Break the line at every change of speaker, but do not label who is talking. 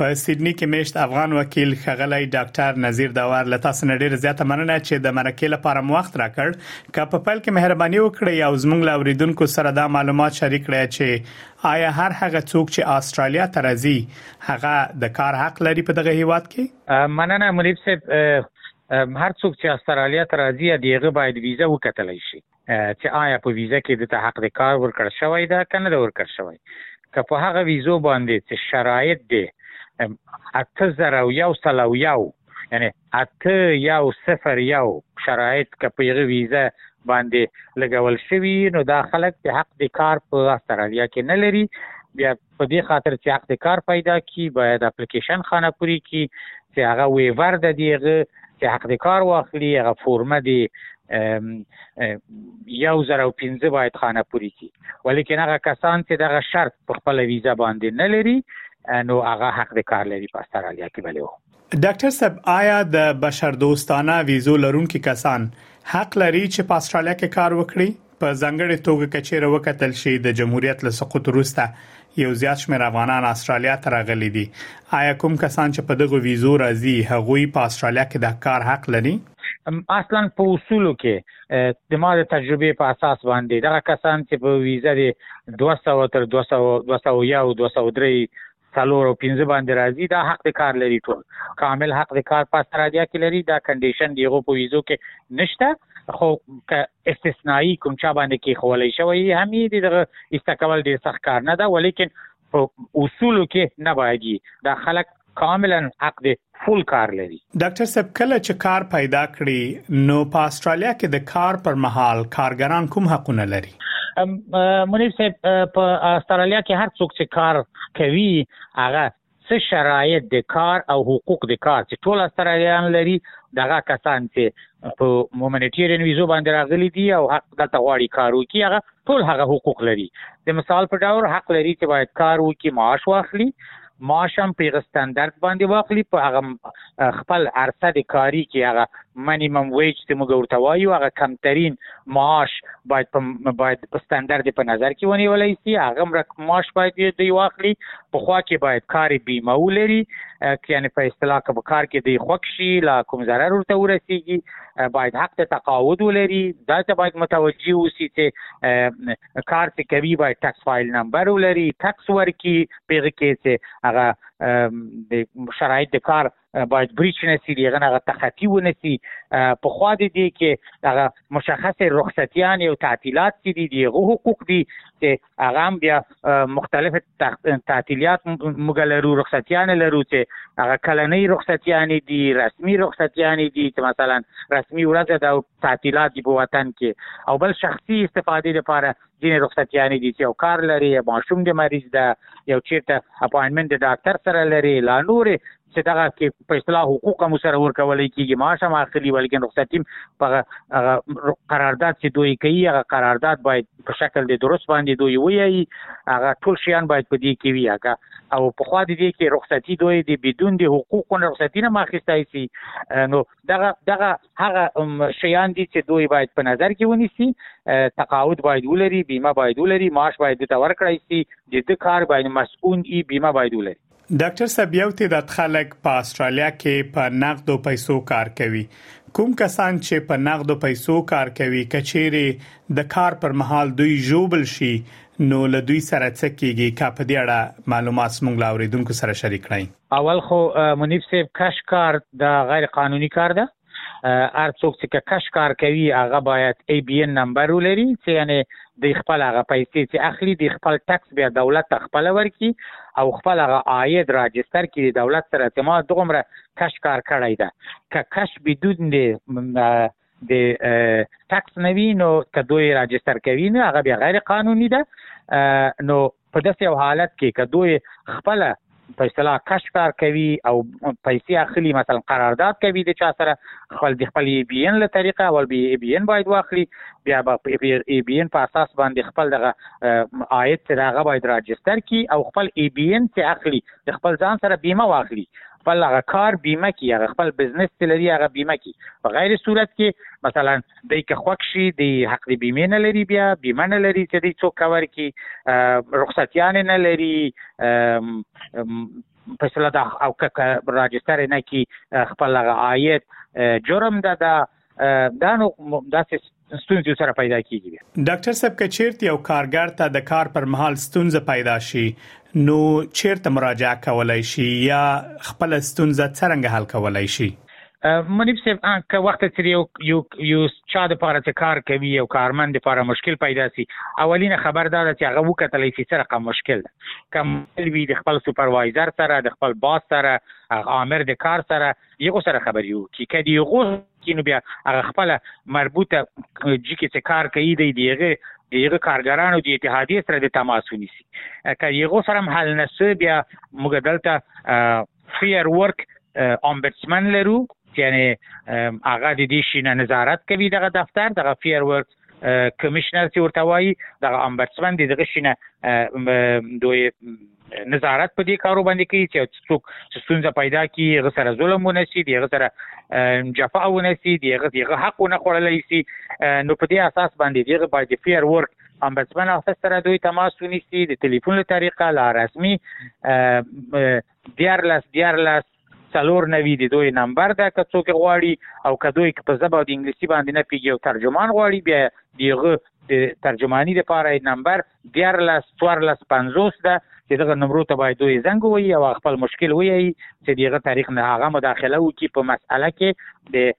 په سیدني کې میشت افغان وکیل ښغلی ډاکټر نذیر داور له تاسو نه ډیره زیاته مننه چې د مرکې لپاره مو وخت راکړ که په پیل کې مهرباني وکړئ او زموږ له اوریدونکو سره دا معلومات شریک کړئ چې آیا هر هغه څوک چې استرالیا ته راځي هغه د کار حق لري په دغه هیواد
کې مننه مریب صاحب هر څوک چې استرالیا ته راځي دیغه باید ویزه وکتل شي چې آیا په ویزه کې د ته حق د کار ورکړ شوی ده که نه ده ورکړ شوی که په هغه ویزو باندې چې شرایط دی اته زره او یو سل او یو یعنی اته یو صفر یو شرایط که په هغه ویزه باندې لګول شوی نو دا خلک د حق د کار په استرالیا کې نه لري بیا په دې خاطر چې حق د کار پیدا کی باید اپلیکیشن خانه پوری کی چې هغه ویور د دیغه چې حق د کار واخلي هغه فورمه دی یو زر او پنځه باید خانه پوری کی ولیکن هغه کسان چې دغه شرط په خپل ویزه باندې نه لري نو هغه حق د کار لري په استرالیا کې بلې
ډاکټر صاحب آیا د بشردوستانه ویزو لرونکي کسان حق لري چې په استرالیا کې کار وکړي؟ په ځانګړې توګه که چیرې وکتل شي د جمهوریت له سقوط وروسته یو زیات شمیر افغانان استرالیا ته راغلي دي آیا کوم کسان چې په دغه ویزو راځي هغوی په استرالیا کې د کار حق لري؟
اصلا په اصولو کې د ما د تجربې په اساس باندې دغه کسان چې په ویزه دي 200 تر 200 200 یا 203 څلور او پنځه باندې راځي دا حق د کار لري ټول کامل حق د کار په استرالیا کې لري دا کنډیشن دیغه په ویزو کې نشته خو که استثنایی کوم چا باندې کې خولای شوی هم یې دغه استقبال ډیر سخت کار نه ده ولیکن په اصولو کې نه باید دا خلک کاملا حق د فول کار لري
ډاکټر صاحب کله چې کار پیدا کړي نو په استرالیا کې د کار پر مهال کارګران کوم حقونه لري
منیر صاحب په استرالیا کې هر څوک چې کار کوي هغه څه شرایط د کار او حقوق د کار چې ټول استرالیان لري دغه کسان چې په مومنټیرین ویزو باندې راغلي دي او حق دلته غواړي کار وکړي هغه ټول هغه حقوق لري د مثال په ډول حق لري چې باید کار وکړي معاش واخلي معاش هم په ستاندرد باندې واخلي په هغه خپل عرصه د کاری کې هغه منیمم ویج چې موږ ورته وایو هغه کمترین معاش باید په باید په ستاندرد په نظر کې ونیول شي هغه مرک معاش باید دی واخلي په خوا کې باید کار بیمه ولري چې یعنی په اصطلاح کې کار کې دی خوښ شي لا کوم ضرر ورته ورسیږي باید حق ته تقاعد ولري دا ته باید متوجي اوسي چې کار څه کوي باید ټکس فایل نمبر ولري ټکس ورکي پیغه کې چې هغه د شرایط د کار باید بریچ نسی دی غنه غ تختی و نسی په خو دې دی کې هغه مشخصه رخصتیان او تعطیلات سي دي دی غو حقوق دي چې هغه هم بیا مختلف تعطیلات موږ لرو رخصتیان لرو چې هغه کلنۍ رخصتیان دي رسمي رخصتیان دي چې مثلا رسمي ورځ د تعطیلات دی په وطن کې او بل شخصي استفادې لپاره ځینې رخصتیان دي چې یو کار لري ماشوم د مریض ده یو چیرته اپاینټمنټ د ډاکټر سره لري لا نورې چې دغه کې په اصطلاح حقوق هم سره ورکول کیږي معاش هم اخلي بلکې رخصتي په قرارداد چې دوی کوي هغه قرارداد باید په شکل د درست باندې دوی وایي هغه ټول شیان باید په دې کې وي هغه او په خوا دې کې رخصتي دوی د بدون د حقوقو نه رخصتي نه ماخستای سي نو دغه دغه هغه شیان دي چې دوی باید په نظر کې ونیسي تقاعد باید ولري بیمه باید ولري معاش باید ته ورکړی سي د کار باید مسؤون ای بیمه باید ولري
ډاکټر صاحب یو تعداد خلک په استرالیا کې په نقدو پیسو کار کوي کوم کسان چې په نقدو پیسو کار کوي کچيري د کار پر مهال دوی ژوبل شي نو له دوی سره څه کیږي که په دې اړه معلومات زموږ له اوریدونکو سره شریک کړئ.
اول خو منیب صیب کش کار دا غیر قانونی کار ده. هر څوک چې ککش کار کوي هغه باید ای بی ان نمبر ولري چې یعنی د خپل هغه پیسې چې اخلي د خپل ټکس بیا دولت ته خپل ورکي او خپل هغه عاید راجستر کړي د دولت سره چې ما دومره کش کار کړی ده که کش بدون د د ټکس نوی نو که دوی راجستر کوي نو هغه بیا غیر قانوني ده نو په داسې یو حالت کې که دوی خپل په اصطلاح کش کار کوي او پیسې اخلي مثلا قرارداد کوي د چا سره خپل د خپل ای بی ان له طریقه او بی ای بی ان باید واخلي بیا به ای بی ان په اساس باندې خپل دغه عاید سره هغه باید راجستر کی او خپل ای بی ان چې اخلي د خپل ځان سره بیمه واخلي خپل هغه کار بیمه کی هغه خپل بزنس چې لري هغه بیمه کی په غیر صورت کې مثلا دی که خوښ شي دی حق دی بیمه نه لري بیا بیمه نه لري چې دی څوک کور کی رخصتیان نه لري فیصله دا او که راجستر نه کی خپل عاید جرم ده دا دا نو داسې ستونزې سره پیدا کیږي
ډاکټر صاحب که چیرته یو کارګر ته د کار پر مهال ستونزه پیدا شي نو چیرته مراجعه کولای شي یا خپل ستونزه څنګه حل کولای شي
منیب صاحب که وخت چې یو یو یو چا د پاره چې کار کوي او کارمند لپاره مشکل پیدا شي اولینه خبر دا ده چې هغه وکتل شي چې رقم مشکل ده کم وی د خپل سپروایزر سره د خپل باس سره آمر د کار سره یو سره خبر یو چې کدی یو کینو بیا هغه خپل مربوطه جی کې چې کار کوي دی دیغه دیغه کارګرانو د اتحادیه سره د تماس ونیسي که یو سره هم حل نشي بیا موږ دلته فیر ورک امبټسمن لرو یعنی هغه د دې شینه نظارت کوي دغه دفتر دغه فیر ورک کمشنر چې ورته وایي دغه امبټسمن د دغه شینه دوی نظارت په دې کارو باندې کوي چې څوک چې ستونزه پیدا کی هغه سره ظلم ونشي دی هغه سره جفا ونشي دی هغه حق ونه خورلای شي نو په دې اساس باندې دی باید فیر ورک امبسمن آفس سره دوی تماس ونیسي د تلیفون له طریقه لا رسمي دیارلس دیارلس څلور نوي د دوی نمبر ده که څوک غواړي او که دوی په ژبه د انګلیسي باندې نه پیږي او ترجمان غواړي بیا دیغه د ترجمانی لپاره نمبر 141450 ده چې دغه نمبر ته باید دوی زنګ ووي او خپل مشکل وي چې دغه تاریخ نه هغه مداخله وکړي په مسأله کې د